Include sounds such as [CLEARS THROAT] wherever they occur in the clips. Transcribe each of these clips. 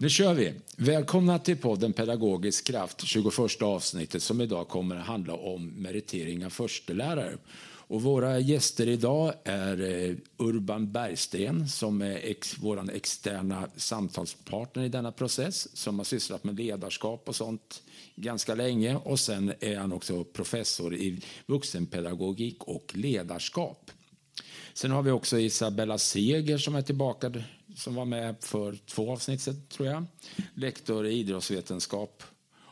Nu kör vi. Välkomna till podden Pedagogisk kraft, 21 avsnittet som idag kommer att handla om meritering av förstelärare. Och våra gäster idag är eh, Urban Bergsten som är ex, vår externa samtalspartner i denna process som har sysslat med ledarskap och sånt ganska länge. Och sen är han också professor i vuxenpedagogik och ledarskap. Sen har vi också Isabella Seger som är tillbaka, som var med för två avsnitt tror jag. Lektor i idrottsvetenskap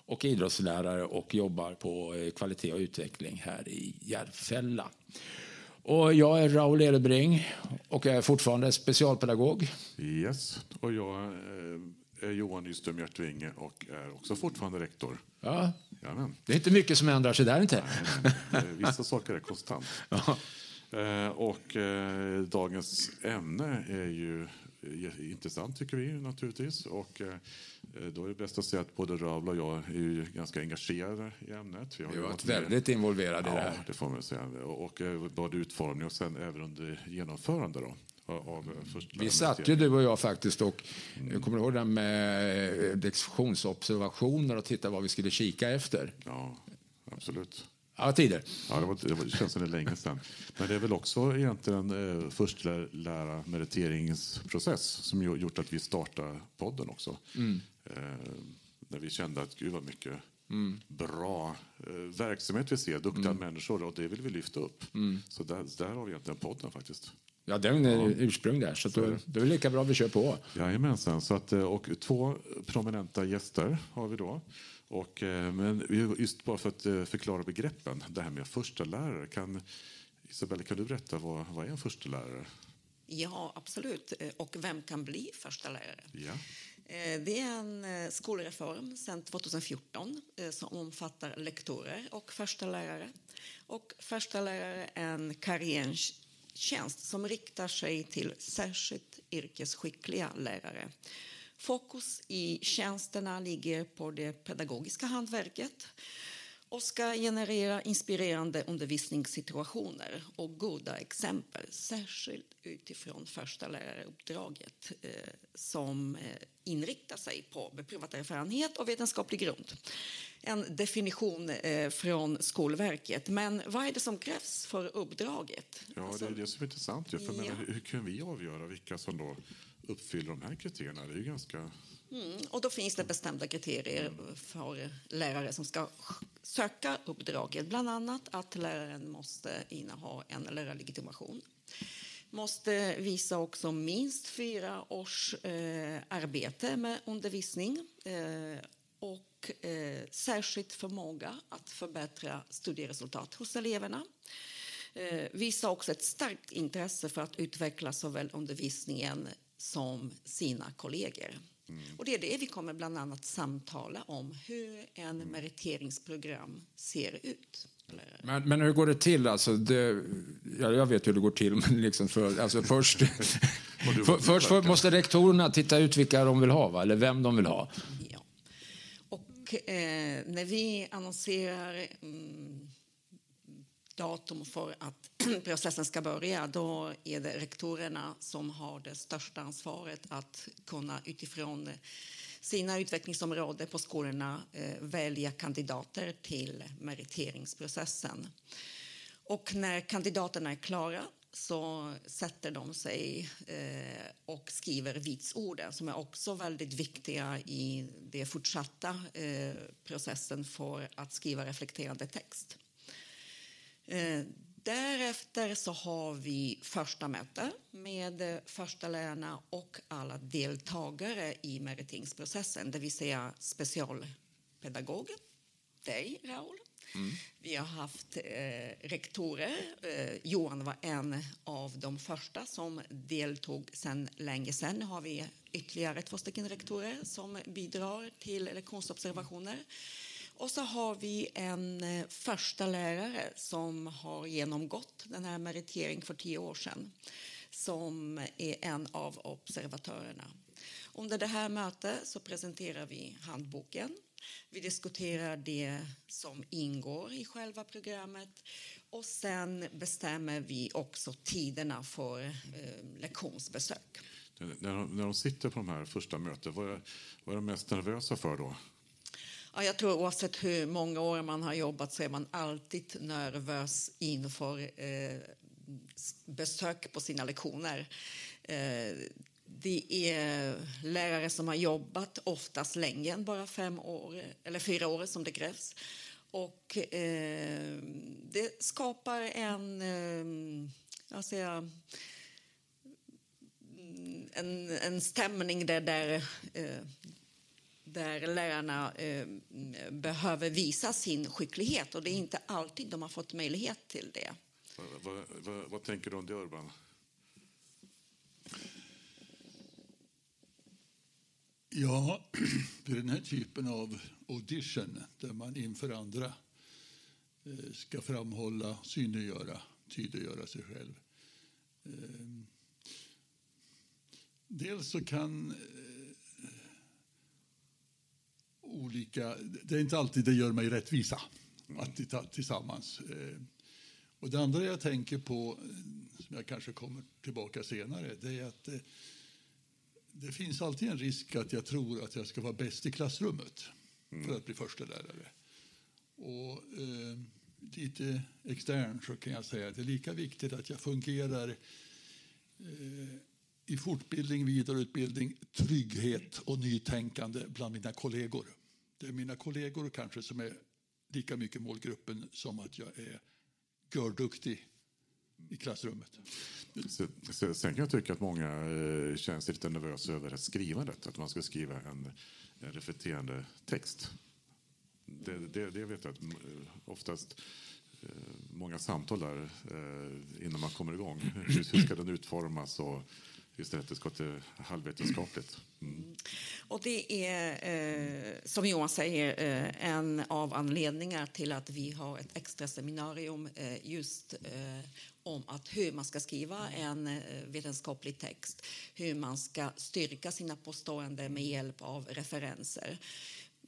och idrottslärare och jobbar på eh, kvalitet och utveckling här i Järfälla. Och jag är Raoul Edebring och jag är fortfarande specialpedagog. Yes, och jag eh, är Johan Nyström Hjärtvinge och är också fortfarande rektor. Ja, Jajamän. det är inte mycket som ändrar sig där inte. Nej, vissa saker är konstant. [LAUGHS] Ja. Eh, och dagens ämne är ju intressant tycker vi naturligtvis. Och Eh, då är det bäst att säga att både Ravel och jag är ju ganska engagerade i ämnet. Vi har, vi varit väldigt involverade i det här. Ja, det får man säga. Och, både utformning och sen även under genomförande. Då. Vi satt ju du och jag faktiskt och mm. kommer du ihåg det med lektionsobservationer och titta vad vi skulle kika efter? Ja, absolut. Alla tider. Ja, det, var, det, var, det känns som det länge sedan. Men det är väl också egentligen eh, förstlära meriteringsprocess som gjort att vi startar podden också. Mm. Eh, när vi kände att gud vad mycket mm. bra eh, verksamhet vi ser, duktiga mm. människor och det vill vi lyfta upp. Mm. Så där, där har vi egentligen podden faktiskt. Ja, den är ja. ursprung där, så, så då, då är det lika bra att vi kör på. Jajamensan, så att, eh, och två prominenta gäster har vi då. Och, eh, men just bara för att förklara begreppen, det här med första lärare. Kan, Isabella, kan du berätta vad, vad är en första lärare? Ja, absolut. Och vem kan bli första lärare? Ja. Eh, det är en eh, skolreform sedan 2014 eh, som omfattar lektorer och första lärare. Och första lärare är en karriärtjänst som riktar sig till särskilt yrkesskickliga lärare. Fokus i tjänsterna ligger på det pedagogiska hantverket och ska generera inspirerande undervisningssituationer och goda exempel särskilt utifrån första läraruppdraget eh, som eh, inriktar sig på beprövad erfarenhet och vetenskaplig grund. En definition eh, från Skolverket. Men vad är det som krävs för uppdraget? Ja, alltså, det är det som är intressant. För ja. menar, hur kan vi avgöra vilka som då uppfyller de här kriterierna? Det är ganska Mm, och då finns det bestämda kriterier för lärare som ska söka uppdraget. Bland annat att läraren måste inneha en lärarlegitimation. Måste visa också minst fyra års eh, arbete med undervisning eh, och eh, särskilt förmåga att förbättra studieresultat hos eleverna. Eh, visa också ett starkt intresse för att utveckla såväl undervisningen som sina kollegor. Mm. Och det är det vi kommer bland annat samtala om, hur en meriteringsprogram ser ut. Men, men hur går det till? Alltså det, ja, jag vet hur det går till, [LAUGHS] men liksom för, alltså först, [LAUGHS] för, först för, måste rektorerna titta ut vilka de vill ha, va? eller vem de vill ha. Ja. Och eh, när vi annonserar mm, datum för att [CLEARS THROAT] processen ska börja, då är det rektorerna som har det största ansvaret att kunna utifrån sina utvecklingsområden på skolorna eh, välja kandidater till meriteringsprocessen. Och när kandidaterna är klara så sätter de sig eh, och skriver vitsorden som är också väldigt viktiga i den fortsatta eh, processen för att skriva reflekterande text. Eh, därefter så har vi första möte med första lärarna och alla deltagare i meriteringsprocessen, det vill säga specialpedagogen, dig, Raoul. Mm. Vi har haft eh, rektorer. Eh, Johan var en av de första som deltog sen länge sen. Nu har vi ytterligare två stycken rektorer som bidrar till lektionsobservationer. Och så har vi en eh, första lärare som har genomgått den här meriteringen för tio år sedan som är en av observatörerna. Under det här mötet så presenterar vi handboken. Vi diskuterar det som ingår i själva programmet och sen bestämmer vi också tiderna för eh, lektionsbesök. När de, när de sitter på de här första mötena, vad är, vad är de mest nervösa för då? Ja, jag tror oavsett hur många år man har jobbat så är man alltid nervös inför eh, besök på sina lektioner. Eh, det är lärare som har jobbat oftast länge, än bara fem år, eller fyra år som det krävs. Och eh, det skapar en, eh, jag säger, en, en stämning där, där, eh, där lärarna eh, behöver visa sin skicklighet och det är inte alltid de har fått möjlighet till det. Vad, vad, vad tänker du om det, Urban? Ja, [CLEARS THROAT] för den här typen av audition där man inför andra eh, ska framhålla, synliggöra, tydliggöra sig själv. Eh, dels så kan olika... Det är inte alltid det gör mig rättvisa att tillsammans. Och det andra jag tänker på, som jag kanske kommer tillbaka senare, det är att det finns alltid en risk att jag tror att jag ska vara bäst i klassrummet mm. för att bli första lärare. Och eh, lite extern så kan jag säga att det är lika viktigt att jag fungerar eh, i fortbildning, vidareutbildning, trygghet och nytänkande bland mina kollegor. Det är mina kollegor kanske som är lika mycket målgruppen som att jag är görduktig i klassrummet. Sen kan jag tycka att många eh, känns lite nervösa över skrivandet, att man ska skriva en, en reflekterande text. Det, det, det vet jag att eh, oftast eh, många samtal där eh, innan man kommer igång. Hur, [LAUGHS] hur ska den utformas och istället det ska till halvvetenskapligt. Mm. mm. Och det är, eh, som Johan säger, eh, en av anledningarna till att vi har ett extra seminarium eh, just eh, om att hur man ska skriva en eh, vetenskaplig text, hur man ska styrka sina påståenden med hjälp av referenser.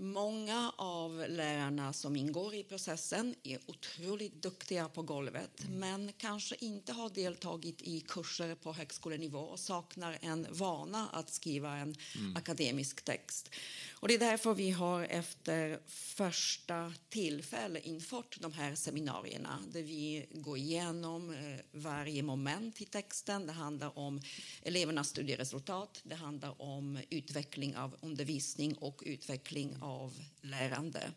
Många av lärarna som ingår i processen är otroligt duktiga på golvet men kanske inte har deltagit i kurser på högskolenivå och saknar en vana att skriva en mm. akademisk text. Och det är därför vi har efter första tillfälle infört de här seminarierna där vi går igenom eh, varje moment i texten. Det handlar om elevernas studieresultat, det handlar om utveckling av undervisning och utveckling av av lärande.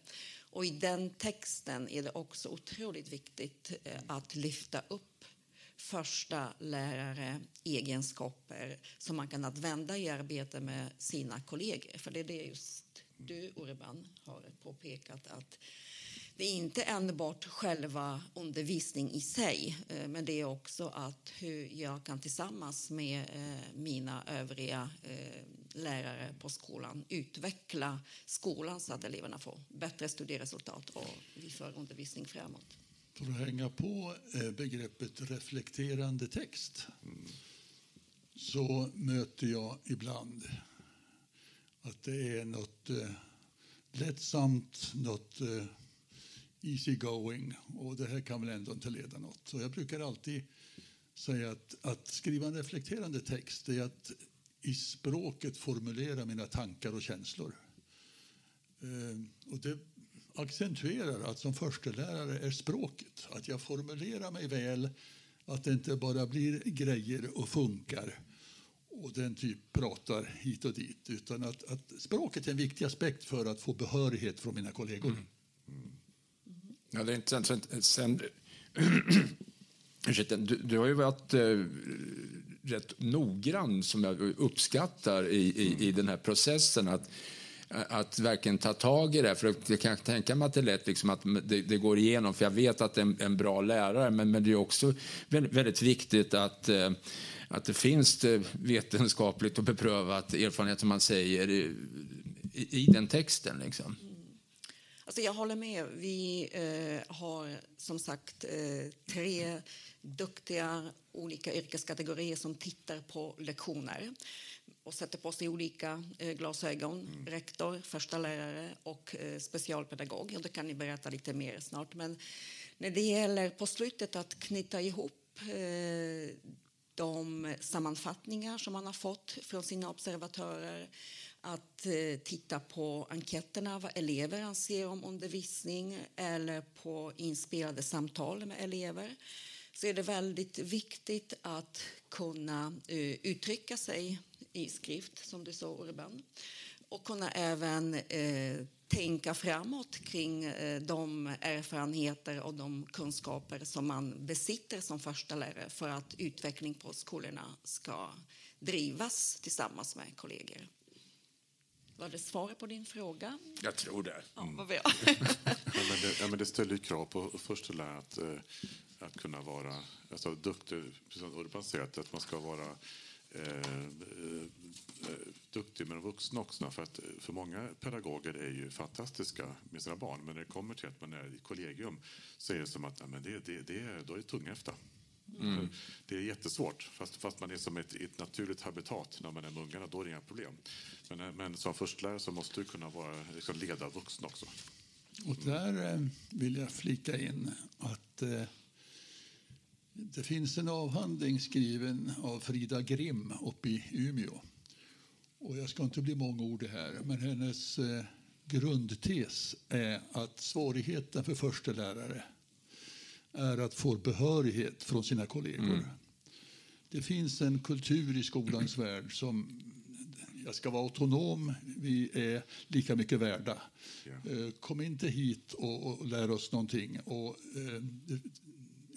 Och I den texten är det också otroligt viktigt eh, att lyfta upp första lärare egenskaper som man kan använda i arbete med sina kollegor. För det är det just du, Urban, har påpekat att det är inte enbart själva undervisning i sig eh, men det är också att hur jag kan tillsammans med eh, mina övriga lärare på skolan utveckla skolan så att eleverna får bättre studieresultat och vi för undervisning framåt. För att hänga på begreppet reflekterande text så möter jag ibland att det är något lättsamt, något easy going och det här kan väl ändå inte leda något. Så jag brukar alltid säga att, att skriva en reflekterande text är att i språket formulera mina tankar och känslor. Eh, och det accentuerar att som förstelärare är språket. Att jag formulerar mig väl, att det inte bara blir grejer och funkar och den typ pratar hit och dit. Utan att, att språket är en viktig aspekt för att få behörighet från mina kollegor. Mm. Mm. Ja, det är intressant. Sen, sen [CLEARS THROAT] ursäkta, du, du, har ju varit eh, rätt noggrann, som jag uppskattar, i, i, i den här processen. att att verkligen ta tag i det. För jag kan tänka mig att det är lätt liksom att det, det, går igenom, för jag vet att det är en, en bra lärare, men, men det är också väldigt, väldigt viktigt att, eh, att det finns vetenskapligt och beprövat erfarenhet, som man säger, i, i, i den texten. Liksom. Mm. Alltså jag håller med. Vi eh, har som sagt eh, tre duktiga olika yrkeskategorier som tittar på lektioner och sätter på sig olika eh, glasögon. Mm. Rektor, första lärare och eh, specialpedagog. Och det kan ni berätta lite mer snart. Men när det gäller på slutet att knyta ihop eh, de sammanfattningar som man har fått från sina observatörer, att titta på enkäterna, vad elever anser om undervisning eller på inspelade samtal med elever så är det väldigt viktigt att kunna eh, uttrycka sig i skrift, som du sa, Urban och kunna även eh, tänka framåt kring eh, de erfarenheter och de kunskaper som man besitter som första lärare för att utveckling på skolorna ska drivas tillsammans med kollegor. Var det svaret på din fråga? Jag tror det. Ja, vad bra. [LAUGHS] ja, men det, ja, men det ställer ju krav på förstelärare att, eh, att kunna vara alltså, duktig, precis som Urban säger, att, man ska vara eh, duktig med de vuxna också. För, att, för många pedagoger är ju fantastiska med sina barn men när det kommer till att man är i kollegium så är det som att ja, men det, det, det, då är det tunghäfta. Mm. Det är jättesvårt, fast, fast man är som ett, ett, naturligt habitat när man är med ungarna. Då är det inga problem. Men, men som förstelärare så måste du kunna vara, liksom leda vuxna också. Och där eh, vill jag flika in att eh, det finns en avhandling skriven av Frida Grimm uppe i Umeå. Och jag ska inte bli mångordig här, men hennes eh, grundtes är att svårigheten för förstelärare är att få behörighet från sina kollegor. Mm. Det finns en kultur i skolans värld som jag ska vara autonom, vi är lika mycket värda. Yeah. Kom inte hit och, och lär oss någonting. Och, eh,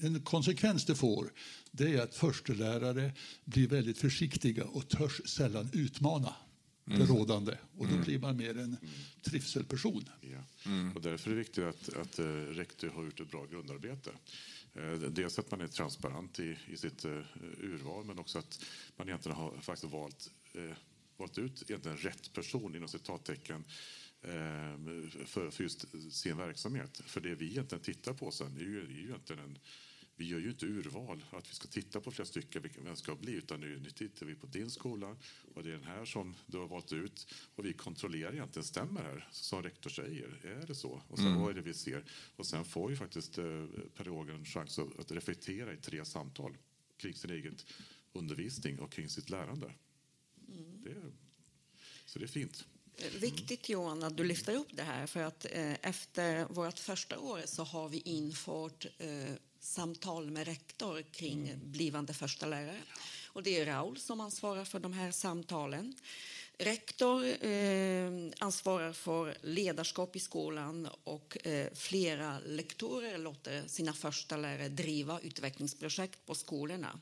en konsekvens det får det är att förstelärare blir väldigt försiktiga och törs sällan utmana mm. det rådande. Och då mm. blir man mer en trivselperson. Ja. Mm. Och därför är det viktigt att, att uh, rektor har gjort ett bra grundarbete. Uh, dels att man är transparent i, i sitt uh, urval men också att man egentligen har faktiskt valt, valt ut egentligen rätt person inom citattecken för, för just sin verksamhet. För det vi egentligen tittar på sen är ju, är ju egentligen en vi gör ju inte urval, att vi ska titta på flera stycken, vilka vem ska bli, utan nu, nu tittar vi på din skola och det är den här som du har valt ut och vi kontrollerar egentligen, stämmer det här som rektor säger? Är det så? Och sen mm. vad är det vi ser? Och sen får ju faktiskt eh, pedagogen chans att, att reflektera i tre samtal kring sin egen undervisning och kring sitt lärande. Mm. Det, så det är fint. Viktigt Johan att du lyfter upp det här för att eh, efter vårt första år så har vi infört eh, samtal med rektor kring mm. blivande första lärare. Och det är Raul som ansvarar för de här samtalen. Rektor eh, ansvarar för ledarskap i skolan och eh, flera lektorer låter sina första lärare driva utvecklingsprojekt på skolorna.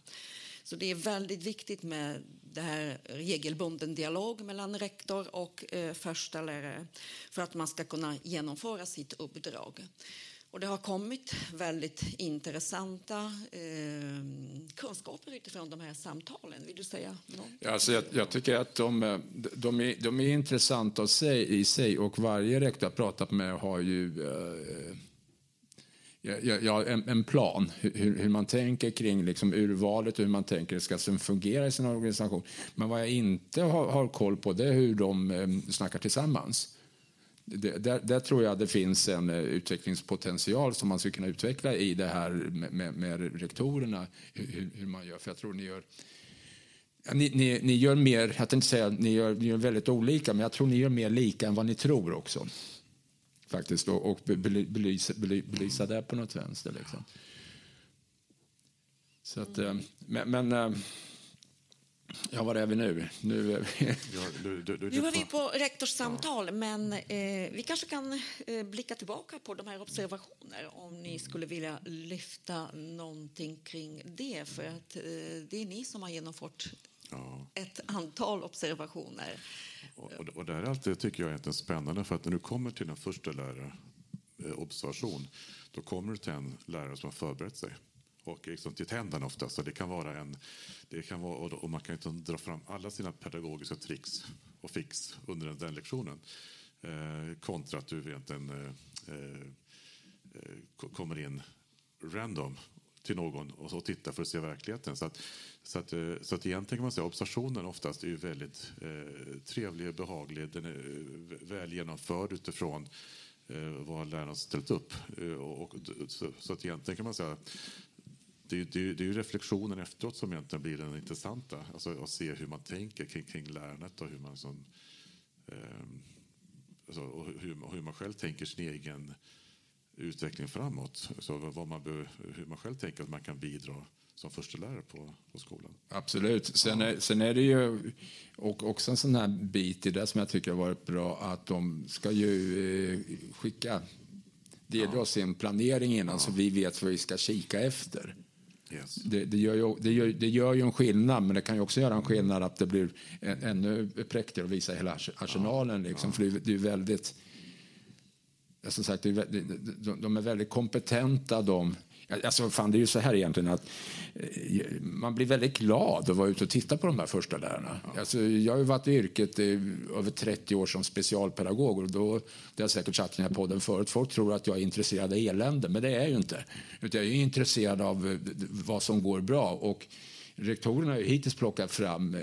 Så det är väldigt viktigt med det här regelbunden dialog mellan rektor och eh, första lärare för att man ska kunna genomföra sitt uppdrag. Och det har kommit väldigt intressanta eh, kunskaper utifrån de här samtalen. Vill du säga något? Alltså jag, jag, tycker att de, eh, de, är, de är intressanta sig, i sig och varje rektor jag pratat med har ju eh, ja, ja, en, en, plan, hur, hur, man tänker kring liksom urvalet och hur man tänker det ska fungera i sin organisation. Men vad jag inte har, har koll på det är hur de eh, snackar tillsammans. Där, där, tror jag det finns en eh, utvecklingspotential som man skulle kunna utveckla i det här med, med, med rektorerna, hur, hur, man gör. För jag tror ni gör ni, ni, ni, gör mer, jag inte säga ni gör, ni gör väldigt olika, men jag tror ni gör mer lika än vad ni tror också. Faktiskt, och, och belysa, belysa det på något vänster. Liksom. Så att, eh, men, men eh, Ja, var är vi nu? Nu är vi, ja, du, du, du, nu är vi på rektorssamtal, ja. men eh, vi kanske kan eh, blicka tillbaka på de här observationerna om ni skulle vilja lyfta någonting kring det. För att eh, det är ni som har genomfört ja. ett antal observationer. Och, och, och det här är alltid, tycker jag, är spännande för att när du kommer till en första lärare eh, då kommer du till en lärare som har förberett sig och liksom till tänderna ofta. Så det kan vara en, det kan vara, och man kan inte dra fram alla sina pedagogiska tricks och fix under den lektionen. Eh, kontra att du egentligen eh, eh, kommer in random till någon och så tittar för att se verkligheten. Så att, så att, eh, så att egentligen kan man säga observationen oftast är ju väldigt eh, trevlig och behaglig. Den är eh, väl genomförd utifrån eh, vad har ställt upp. Eh, och, och, så, så, att egentligen kan man säga det, är, det, är, det är reflektionen efteråt som egentligen blir den intressanta. Alltså att se hur man tänker kring, kring lärandet och hur man, som, eh, alltså, och hur, hur, man själv tänker sin egen utveckling framåt. Så vad man bör, hur man själv tänker att man kan bidra som förstelärare på, på skolan. Absolut. Sen är, sen är det ju och också en sån här bit i det som jag tycker har varit bra att de ska ju eh, skicka delge oss en planering innan ja. så vi vet vad vi ska kika efter. Yes. Det, det, gör ju, det, gör, det gör ju en skillnad, men det kan ju också göra en skillnad att det blir ännu präktigare att visa hela arsenalen. Liksom, ja. För det är väldigt... Som sagt, de, de är väldigt kompetenta, de Alltså, fan, det är ju så här egentligen att eh, man blir väldigt glad att vara ute och titta på de här första lärarna. Ja. Alltså, jag har ju varit i yrket i över 30 år som specialpedagog och då, det har jag säkert sagt i den här podden förut, folk tror att jag är intresserad av elände, men det är jag ju inte. Utan jag är intresserad av eh, vad som går bra. Och rektorerna har ju hittills plockat fram eh,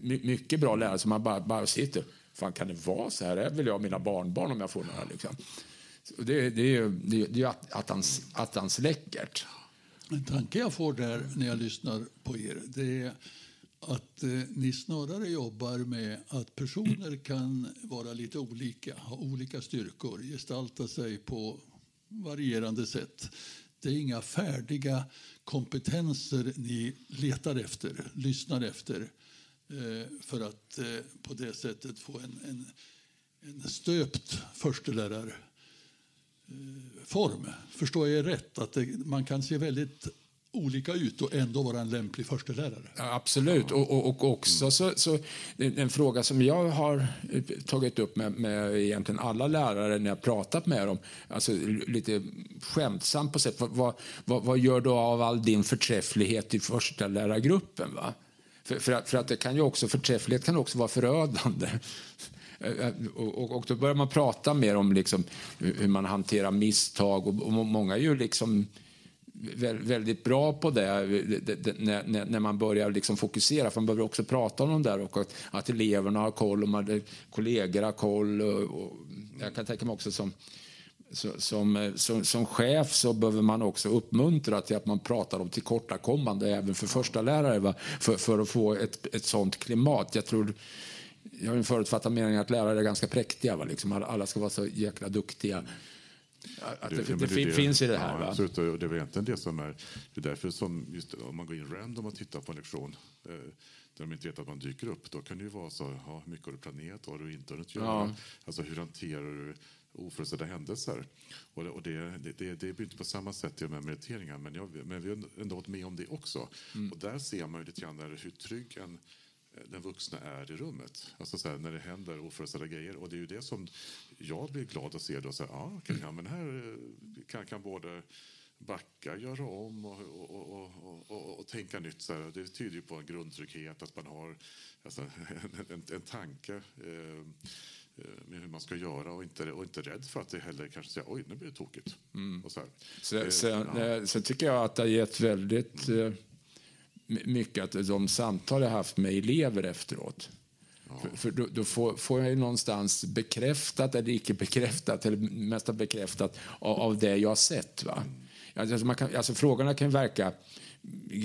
mycket bra lärare som man bara, bara sitter Fan, kan det vara så här? Det vill jag ha mina barnbarn om jag får några. Liksom. Det, det, är, det, det är attans, attans läckert. En tanke jag får där när jag lyssnar på er det är att eh, ni snarare jobbar med att personer kan vara lite olika, ha olika styrkor, gestalta sig på varierande sätt. Det är inga färdiga kompetenser ni letar efter, lyssnar efter eh, för att eh, på det sättet få en, en, en stöpt förstelärare form. Förstår jag rätt? Att det, man kan se väldigt olika ut och ändå vara en lämplig förstelärare. Ja, absolut. Och, och, och, också så, så, en fråga som jag har eh, tagit upp med, med egentligen alla lärare när jag pratat med dem, alltså lite skämtsamt på sätt, vad, vad, vad gör du av all din förträfflighet i förstelärargruppen? Va? För, för, att, för att det kan ju också, förträfflighet kan också vara förödande. Eh, eh, och, och, då börjar man prata mer om liksom hur man hanterar misstag. Och, och många är ju liksom väldigt bra på det, eh, när, när man börjar liksom fokusera. För man behöver också prata om det där och att, att eleverna har koll och man, kollegor har koll. Och, och jag kan tänka mig också som, som, som, som chef så behöver man också uppmuntra till att man pratar om tillkortakommande även för första lärare för, för att få ett, ett sånt klimat. Jag tror jag har en förutfattad mening att lärare är ganska präktiga. Va? Liksom, alla ska vara så jäkla duktiga. Att det, det, det, det finns i det här. Ja, absolut, och det är egentligen det som är... Det är därför som just, om man går in random och tittar på en lektion eh, där de inte vet att man dyker upp, då kan det ju vara så, ja, mycket har du planerat, vad har du inte hunnit göra? Ja. Alltså hur hanterar du oförutsedda händelser? Och, det, och det, det, det, blir inte på samma sätt med meriteringar, men, jag, men vi har ändå varit med om det också. Mm. Och där ser man ju lite grann hur trygg en den vuxna är i rummet. Alltså så här, när det händer oförutsedda grejer. Och det är ju det som jag blir glad att se. Då, så här, ah, okay, ja, men här eh, kan, kan både backa, göra om och, och, och, och, tänka nytt. Så här. Det tyder ju på en grundtrygghet, att man har alltså, en, en, en tanke eh, med hur man ska göra och inte, och inte rädd för att det heller kanske säga oj, nu blir det tokigt. Mm. Och så, så, sen, ja. sen tycker jag att det har gett väldigt eh, mycket att de samtal jag haft med elever efteråt. Ja. För, för då, då, får, får jag ju någonstans bekräftat eller icke bekräftat, eller mest bekräftat av, av det jag har sett. Va? Alltså, man kan, alltså, frågorna kan verka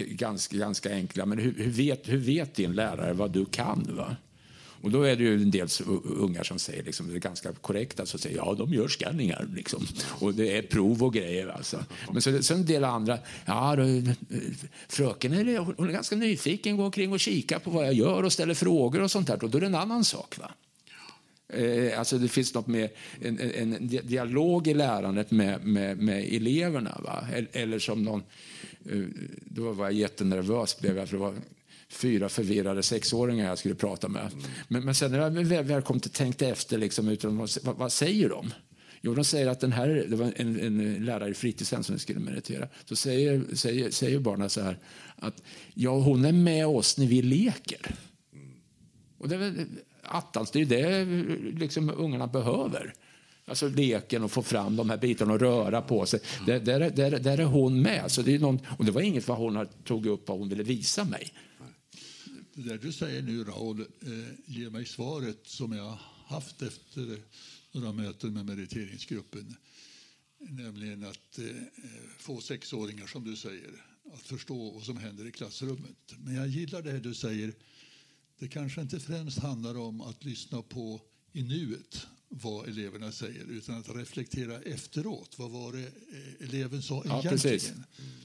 ganska, ganska enkla, men hur, hur, vet, hur vet din lärare vad du kan? Va? Och då är det ju en del ungar som säger liksom, det är ganska korrekt, alltså säger ja, de gör skanningar liksom. Och det är prov och grejer alltså. Men så, så en del andra, ja, då, fröken är, hon är ganska nyfiken, går omkring och kikar på vad jag gör och ställer frågor och sånt där. Och då är det en annan sak. Va? Eh, alltså det finns något med en, en, en dialog i lärandet med, med, med eleverna. Va? Eller som någon, eh, då var jag jättenervös blev jag för det var fyra förvirrade sexåringar jag skulle prata med. Mm. Men, men sen när jag väl kom till tänkte efter, liksom, utan, vad, vad, säger de? Jo, de säger att den här, det var en, en lärare i fritidshem som skulle meritera. Så säger, säger, säger barnen så här att ja, hon är med oss när vi leker. Mm. Och det är attans, det är det liksom ungarna behöver. Alltså leken och få fram de här bitarna och röra på sig. Mm. Där, där, där, där, är hon med. Så det är någon, och det var inget vad hon tog upp vad hon ville visa mig. Det där du säger nu, Raoul, eh, ger mig svaret som jag haft efter några möten med meriteringsgruppen. Nämligen att eh, få sexåringar, som du säger, att förstå vad som händer i klassrummet. Men jag gillar det du säger. Det kanske inte främst handlar om att lyssna på i nuet vad eleverna säger utan att reflektera efteråt. Vad var det eh, eleven sa ja, egentligen? Precis.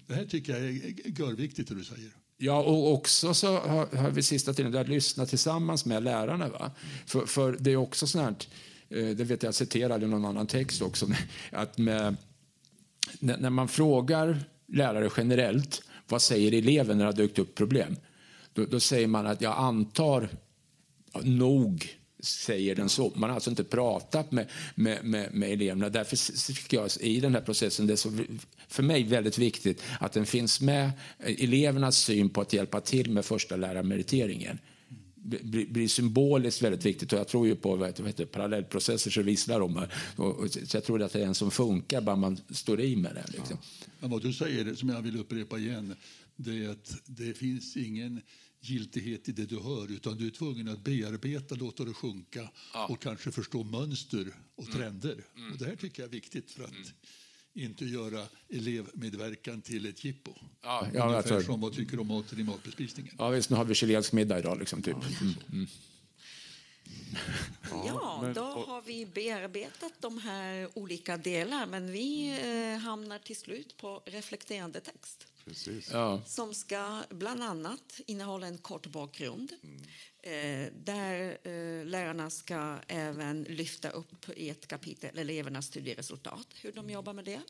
Det här tycker jag är görviktigt, det du säger. Ja, och också så har, har vi sista tiden att lyssna tillsammans med lärarna. Va? För, för det är också sånt här, eh, det vet jag citerade i någon annan text också, [LAUGHS] att med, när man frågar lärare generellt vad säger eleven när det har dykt upp problem? Då, då säger man att jag antar nog säger den så. Man har alltså inte pratat med, med, med, med eleverna. Därför tycker jag i den här processen det är så, för mig väldigt viktigt att den finns med, elevernas syn på att hjälpa till med första lärarmeriteringen blir, blir symboliskt väldigt viktigt. Och jag tror ju på vad heter, vad heter, parallellprocesser så visslar de. Och, så jag tror att det är en som funkar bara man står i med det. Liksom. Ja. vad du säger, som jag vill upprepa igen, det är att det finns ingen giltighet i det du hör utan du är tvungen att bearbeta, låta det sjunka ja. och kanske förstå mönster och mm. trender. Mm. Och det här tycker jag är viktigt för att mm. inte göra elevmedverkan till ett jippo. Ja, ja, Ungefär alltså, som vad tycker du om maten i matbespisningen. Ja visst, nu har vi chilensk middag idag liksom. Typ. Ja. Ja, då har vi bearbetat de här olika delarna men vi eh, hamnar till slut på reflekterande text. Ja. Som ska bland annat innehålla en kort bakgrund. Mm. Eh, där eh, lärarna ska även lyfta upp i ett kapitel elevernas studieresultat, hur de mm. jobbar med det.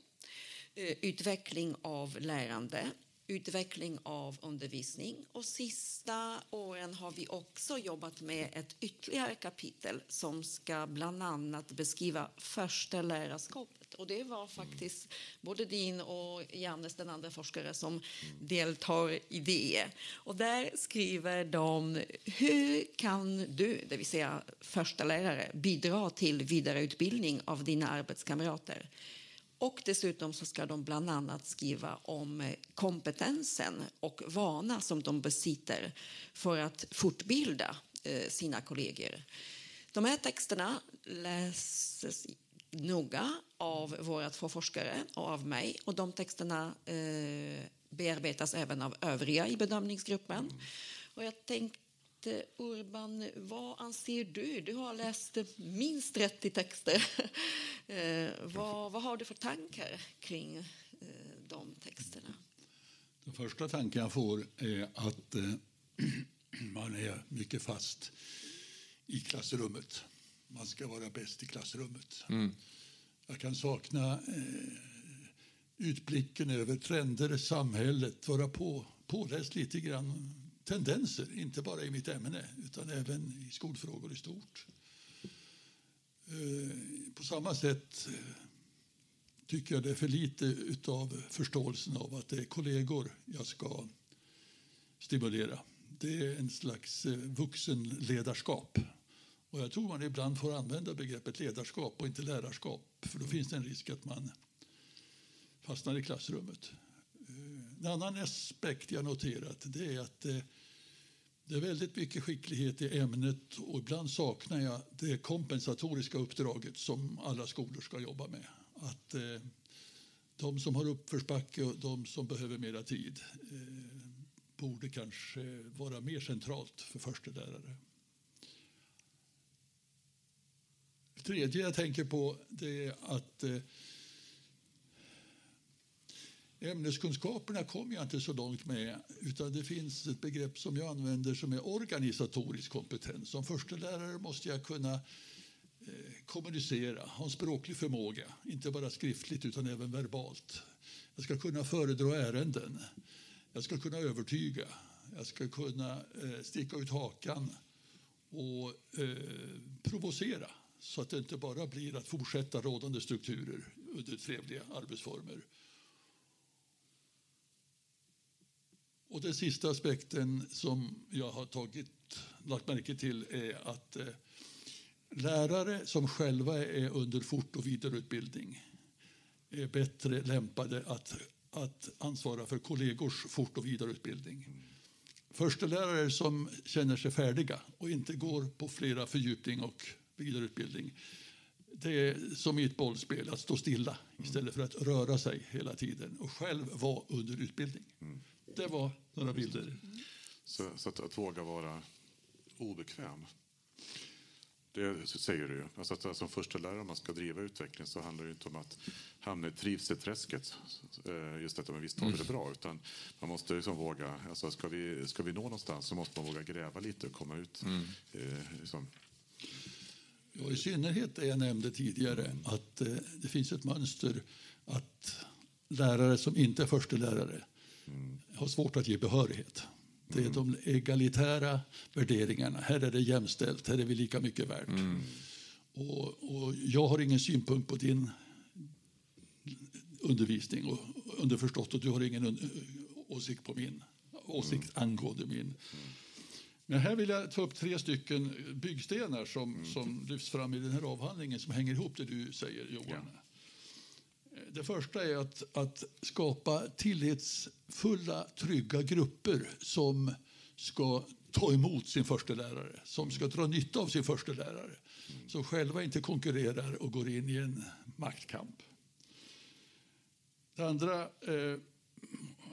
Eh, utveckling av lärande utveckling av undervisning. Och sista åren har vi också jobbat med ett ytterligare kapitel som ska bland annat beskriva första lärarskapet. Och det var faktiskt både din och Jannes, den andra forskare, som deltar i det. Och där skriver de hur kan du, det vill säga första lärare, bidra till vidareutbildning av dina arbetskamrater? Och dessutom så ska de bland annat skriva om eh, kompetensen och vana som de besitter för att fortbilda eh, sina kollegor. De här texterna läses noga av våra två forskare och av mig. Och de texterna eh, bearbetas även av övriga i bedömningsgruppen. Och jag tänkte Urban, vad anser du? Du har läst minst 30 texter. [LAUGHS] Eh, vad, vad har du för tankar kring eh, de texterna? Den första tanken jag får är att eh, [CLEARS THROAT] man är mycket fast i klassrummet. Man ska vara bäst i klassrummet. Mm. Jag kan sakna eh, utblicken över trender i samhället, vara på, påläst lite grann tendenser, inte bara i mitt ämne utan även i skolfrågor i stort. Eh, på samma sätt eh, tycker jag det är för lite av förståelsen av att det är kollegor jag ska stimulera. Det är en slags eh, vuxenledarskap. Och jag tror man ibland får använda begreppet ledarskap och inte lärarskap för då finns det en risk att man fastnar i klassrummet. En annan aspekt jag noterat det är att det är väldigt mycket skicklighet i ämnet och ibland saknar jag det kompensatoriska uppdraget som alla skolor ska jobba med. Att eh, de som har uppförsbacke och de som behöver mera tid eh, borde kanske vara mer centralt för förstelärare. Det tredje jag tänker på det är att eh, Ämneskunskaperna kommer jag inte så långt med. utan Det finns ett begrepp som jag använder som är organisatorisk kompetens. Som förstelärare måste jag kunna eh, kommunicera, ha en språklig förmåga. Inte bara skriftligt, utan även verbalt. Jag ska kunna föredra ärenden. Jag ska kunna övertyga. Jag ska kunna eh, sticka ut hakan och eh, provocera så att det inte bara blir att fortsätta rådande strukturer under trevliga arbetsformer. Och den sista aspekten som jag har tagit, lagt märke till är att eh, lärare som själva är under fort och vidareutbildning är bättre lämpade att, att ansvara för kollegors fort och vidareutbildning. Förstelärare som känner sig färdiga och inte går på flera fördjupning och vidareutbildning det är som i ett bollspel, att stå stilla istället för att röra sig hela tiden och själv vara under utbildning. Det var några bilder. Så, så att, att våga vara obekväm. Det säger du ju. Alltså att som första lärare om man ska driva utveckling så handlar det inte om att hamna i trivselträsket. eh, Just detta med visst har vi det bra. Utan man måste liksom våga, alltså ska, vi, ska vi nå någonstans så måste man våga gräva lite och komma ut. Eh, liksom. Ja, I synnerhet det jag nämnde tidigare, att eh, det finns ett mönster att lärare som inte är förstelärare har svårt att ge behörighet. Det är de egalitära värderingarna. Här är det jämställt, här är vi lika mycket värt. Och, och jag har ingen synpunkt på din undervisning och underförstått att du har ingen åsikt på min åsikt angående min. Men här vill jag ta upp tre stycken byggstenar som, som lyfts fram i den här avhandlingen som hänger ihop det du säger, Johan. Det första är att, att skapa tillitsfulla, trygga grupper som ska ta emot sin förstelärare, som ska dra nytta av sin förstelärare, som själva inte konkurrerar och går in i en maktkamp. Det andra eh,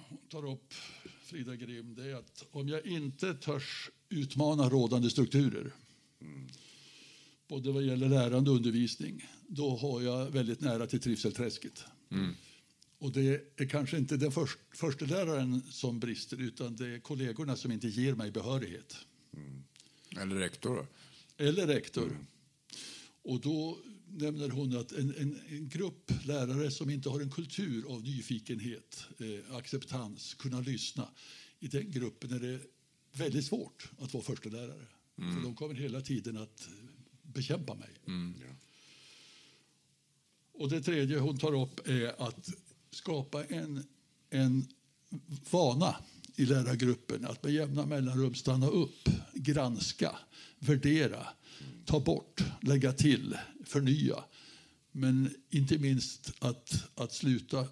hon tar upp Frida Grim, det är att om jag inte törs utmana rådande strukturer mm både vad gäller lärande och undervisning, då har jag väldigt nära till trivselträsket. Och det är kanske inte den först, första läraren som brister utan det är kollegorna som inte ger mig behörighet. Eller rektor. Eller rektor. Och då nämner hon att en, en, en grupp lärare som inte har en kultur av nyfikenhet, eh, acceptans, kunna lyssna. I den gruppen är det väldigt svårt att vara förstelärare. För de kommer hela tiden att bekämpa mig. Ja. Och det tredje hon tar upp är att skapa en, en vana i lärargruppen att med jämna mellanrum stanna upp, granska, värdera, ta bort, lägga till, förnya. Men inte minst att, att sluta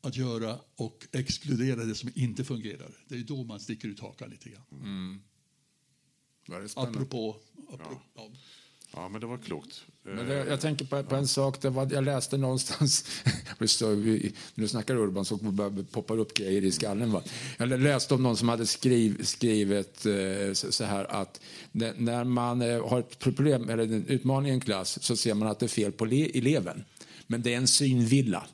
att göra och exkludera det som inte fungerar. Det är då man sticker ut hakan lite grann. Väldigt spännande. Apropå... apropå ja. ja, men det var klokt. Men det, jag tänker på, på en sak, det var, jag läste någonstans, [LAUGHS] du snackar Urban så poppar upp grejer i skallen. Va? Jag läste om någon som hade skriv, skrivit eh, så, här att när, man eh, har ett problem eller en utmaning i en klass så ser man att det är fel på le, eleven. Men det är en synvilla.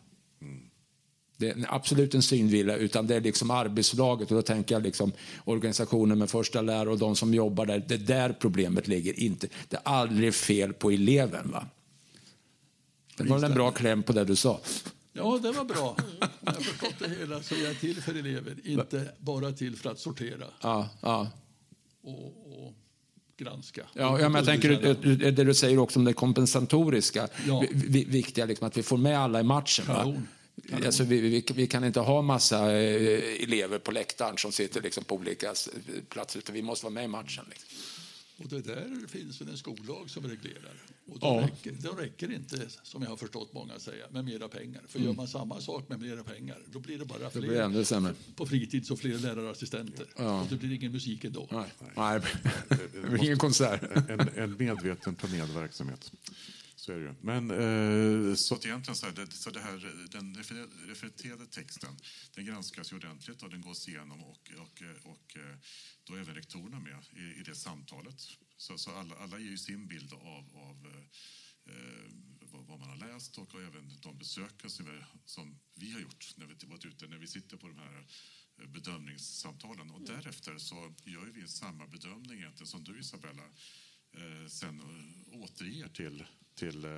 Det är absolut en synvilla, utan det är liksom arbetslaget och då tänker jag liksom organisationen med första lärare och de som jobbar där. Det är där problemet ligger. Inte, det är aldrig fel på eleven. Va? Det var väl en bra kläm på det du sa. Ja, det var bra. Jag har förstått det hela så är jag till för elever, inte bara till för att sortera Ja, ja. och, och granska. Ja, ja, men jag tänker det du säger också om det kompensatoriska. Ja. Vi, vi, viktiga liksom, att vi får med alla i matchen. Va? Alltså, vi, vi, vi kan inte ha massa eh, elever på läktaren som sitter liksom, på olika platser, utan vi måste vara med i matchen. Liksom. Och det där finns väl en skollag som reglerar. Och då, Ja. räcker, då räcker inte, som jag har förstått många säga, med mera pengar. För gör man samma sak med mera pengar, då blir det bara Mm. Det blir fler sämre. på fritid så fler lärarassistenter. Ja. Och det blir ingen musik ändå. Nej, Nej. [LAUGHS] det blir ingen konsert. En, en medveten planerad verksamhet. Så är det ju. Men eh, så att egentligen så, här, det, så det här, den refer- refererade texten den granskas ju ordentligt och den gås igenom och, och, och eh, då är även rektorerna med i, i det samtalet. Så, så alla, alla ger ju sin bild av, av eh, eh, vad, man har läst och, och även de besöken som vi, som vi har gjort när vi varit ute, när vi sitter på de här eh, bedömningssamtalen. Och därefter så gör vi samma bedömning egentligen som du Isabella eh, sen återger till, till eh,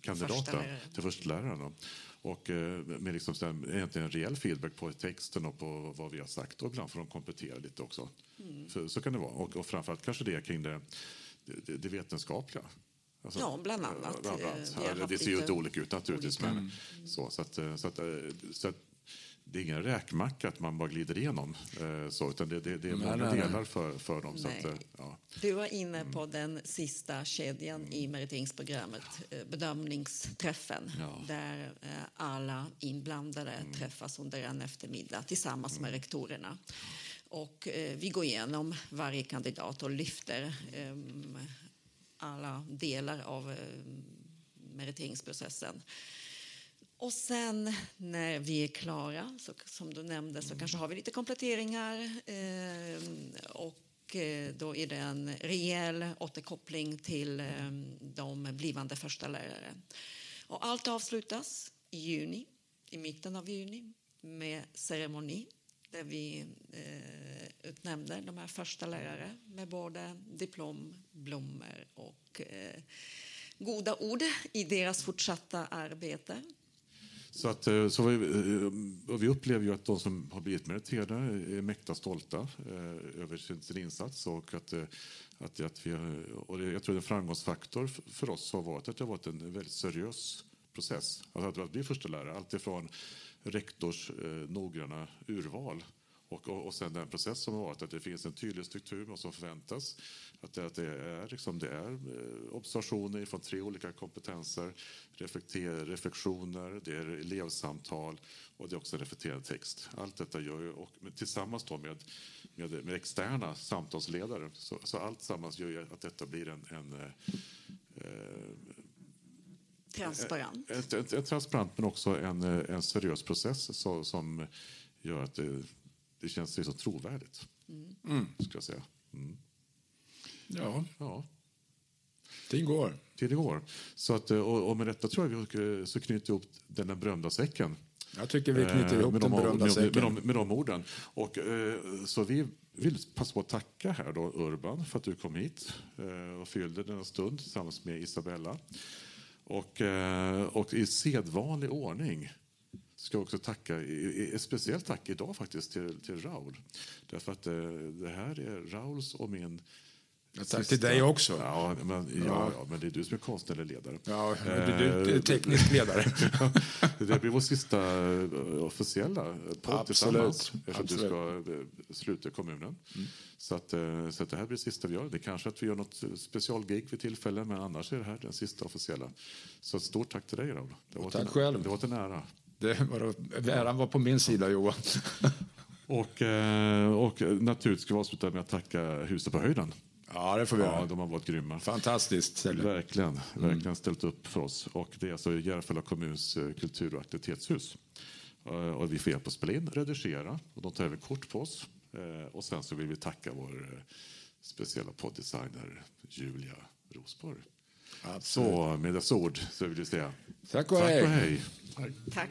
kandidaten, till försteläraren. Och eh, med liksom så egentligen en rejäl feedback på texten och på vad vi har sagt. Och ibland får de komplettera lite också. För, så kan det vara. Och, och framförallt kanske det kring det, det, det vetenskapliga. Alltså, Ja, bland annat. bland annat. Eh, Ja, haft det ser ju lite inte olika ut naturligtvis. Men, så, så, att, så, att, så att, det är ingen räkmacka att man bara glider igenom. Eh, så, utan det, det, det är många delar för, för dem. Så att, eh, ja. Du var inne på den sista kedjan i meriteringsprogrammet, eh, bedömningsträffen Ja. där alla inblandade träffas under en eftermiddag tillsammans med rektorerna. Och eh, vi går igenom varje kandidat och lyfter ehm, alla delar av meriteringsprocessen. Och sen när vi är klara, så, som du nämnde, så kanske har vi lite kompletteringar. Eh, och eh, då är det en rejäl återkoppling till eh, de blivande första lärare. Och allt avslutas i juni, i mitten av juni med ceremoni där vi eh, utnämner de här första lärare med både diplom, blommor och eh, goda ord i deras fortsatta arbete. Så, att, eh, så vi, eh, vi upplever ju att de som har blivit meriterade är mäkta stolta eh, över sin, sin insats. Och att, att, att vi, och jag tror en framgångsfaktor för oss har varit att det har varit en väldigt seriös process. Alltså att bli förstelärare. alltifrån rektors eh, noggranna urval och, och, och sen den process som har varit, att det finns en tydlig struktur vad som förväntas. Att det, att det är, liksom, det är eh, observationer från tre olika kompetenser, reflektioner, det är elevsamtal och det är också reflekterad text. Allt detta gör ju, och tillsammans då med, med, med externa samtalsledare. Så, så allt tillsammans gör ju att detta blir en, en eh, transparent. Ett, ett, ett, transparent men också en, en seriös process så, som gör att det, det känns så trovärdigt. Mm. Ska jag säga. Mm. Ja. ja. Det går. Det går. Så att, och, och med detta tror jag vi så knyter ihop den där berömda säcken. Jag tycker vi knyter ihop med den de, berömda med, säcken. Med, med, de, med de orden. Och, så vi vill passa på att tacka här då Urban för att du kom hit och fyllde denna stund tillsammans med Isabella. Och, och i sedvanlig ordning ska också tacka, ett speciellt tack idag faktiskt till, till Raul. Därför att det här är Rauls och min Tack Sista. till dig också. Ja men, ja, ja, men det är du som är konstnärlig ledare. Ja, du, du är teknisk ledare. [LAUGHS] det blir vår sista officiella podd tillsammans. Eftersom du ska sluta kommunen. Mm. Så, att, så att det här blir det sista vi gör. Det kanske att vi gör något specialgig vid tillfälle, men annars är det här den sista officiella. Så ett stort tack till dig, Raul. Det var tack en, själv. Det var en ära. Det var, äran var på min sida, Johan. [LAUGHS] och, och naturligtvis ska vi avsluta med att tacka Huset på höjden. Ja, det får vi ja, De har varit grymma. Fantastiskt ställe. Verkligen, mm. verkligen ställt upp för oss. Och det är alltså Järfälla kommuns kultur och aktivitetshus. Och vi får hjälp att spela in, redigera och de tar även kort på oss. Och sen så vill vi tacka vår speciella podddesigner Julia Rosborg. Så med dessa ord så vill jag säga tack och hej. Tack. Och hej. tack.